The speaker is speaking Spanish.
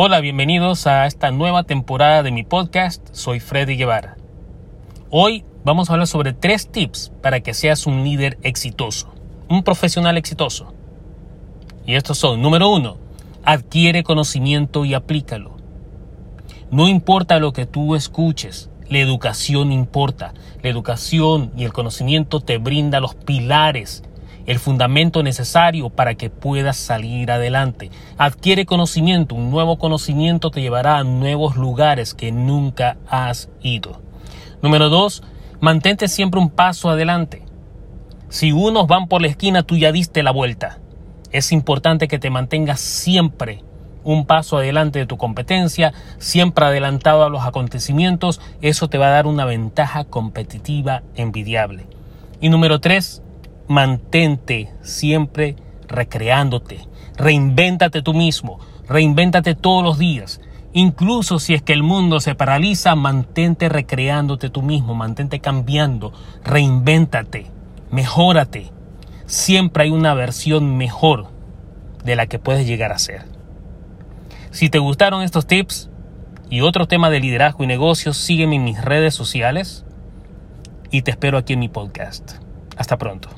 Hola, bienvenidos a esta nueva temporada de mi podcast. Soy Freddy Guevara. Hoy vamos a hablar sobre tres tips para que seas un líder exitoso, un profesional exitoso. Y estos son, número uno, adquiere conocimiento y aplícalo. No importa lo que tú escuches, la educación importa. La educación y el conocimiento te brinda los pilares el fundamento necesario para que puedas salir adelante. Adquiere conocimiento, un nuevo conocimiento te llevará a nuevos lugares que nunca has ido. Número dos, mantente siempre un paso adelante. Si unos van por la esquina, tú ya diste la vuelta. Es importante que te mantengas siempre un paso adelante de tu competencia, siempre adelantado a los acontecimientos, eso te va a dar una ventaja competitiva envidiable. Y número tres, mantente siempre recreándote. Reinvéntate tú mismo, reinvéntate todos los días. Incluso si es que el mundo se paraliza, mantente recreándote tú mismo, mantente cambiando, reinvéntate, mejórate. Siempre hay una versión mejor de la que puedes llegar a ser. Si te gustaron estos tips y otro tema de liderazgo y negocios, sígueme en mis redes sociales y te espero aquí en mi podcast. Hasta pronto.